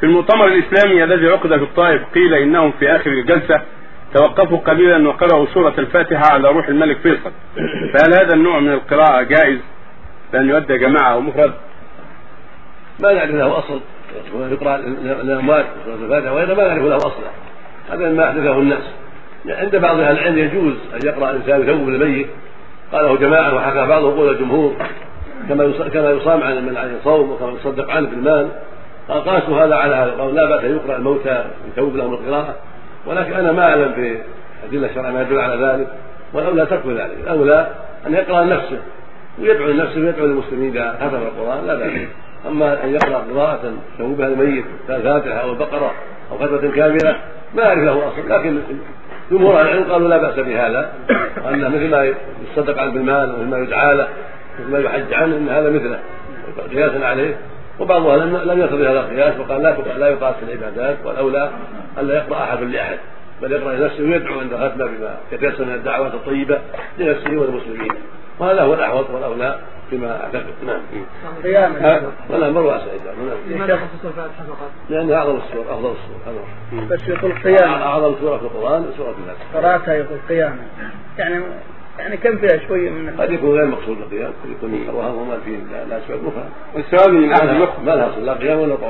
في المؤتمر الإسلامي الذي عقد في الطائف قيل إنهم في آخر الجلسة توقفوا قليلا وقرأوا سورة الفاتحة على روح الملك فيصل. فهل هذا النوع من القراءة جائز؟ بأن يؤدى جماعة أو مفرد؟ ما نعرف له أصل يقرأ الأموات سورة الفاتحة وغيرها ما نعرف له أصلا هذا ما أحدثه الناس. عند بعض أهل العلم يجوز أن يقرأ الإنسان يثوب الميت. قاله جماعة وحكى بعضهم قول الجمهور كما كما يصام عن من عن الصوم وكما يصدق عنه في المال. قاسوا هذا على هذا. قالوا لا بأس أن يقرأ الموتى يثوب لهم القراءة. ولكن أنا ما في أدلة الشرع ما يدل على ذلك. والأولى ترك ذلك. الأولى أن يقرأ لنفسه ويدعو لنفسه ويدعو للمسلمين إذا حفظ القرآن. لا بأس. أما أن يقرأ قراءة يثوبها الميت كالفاتحة أو البقرة أو فترة كاملة ما أعرف له أصل. لكن جمهور أهل العلم قالوا لا بأس بهذا. وانه مثل ما يصدق عنه بالمال ومثل ما يدعى له مثل ما يحج عنه إن هذا مثله. قياسا عليه. وبعض أهل لم يقتضي هذا القياس وقال لا لا يقاس في العبادات والأولى الا يقرأ أحد لأحد بل يقرأ لنفسه ويدعو عند الختمه بما يتيسر من الدعوات الطيبة لنفسه وللمسلمين وهذا هو الأحوط والأولى فيما أعتقد. نعم. قياما. ولا مر واسع لماذا خصص الفاتحة فقط؟ لانها أعظم السور أفضل السور بس يقول قياما. أعظم سورة في القرآن سوره الفاتحة. قرأتها يقول قياما. يعني يعني كم فيها شوية من قد يكون غير مقصود القيام قد يكون وهم في لا سبب السؤال من ما لها أصل لا قيام ولا قول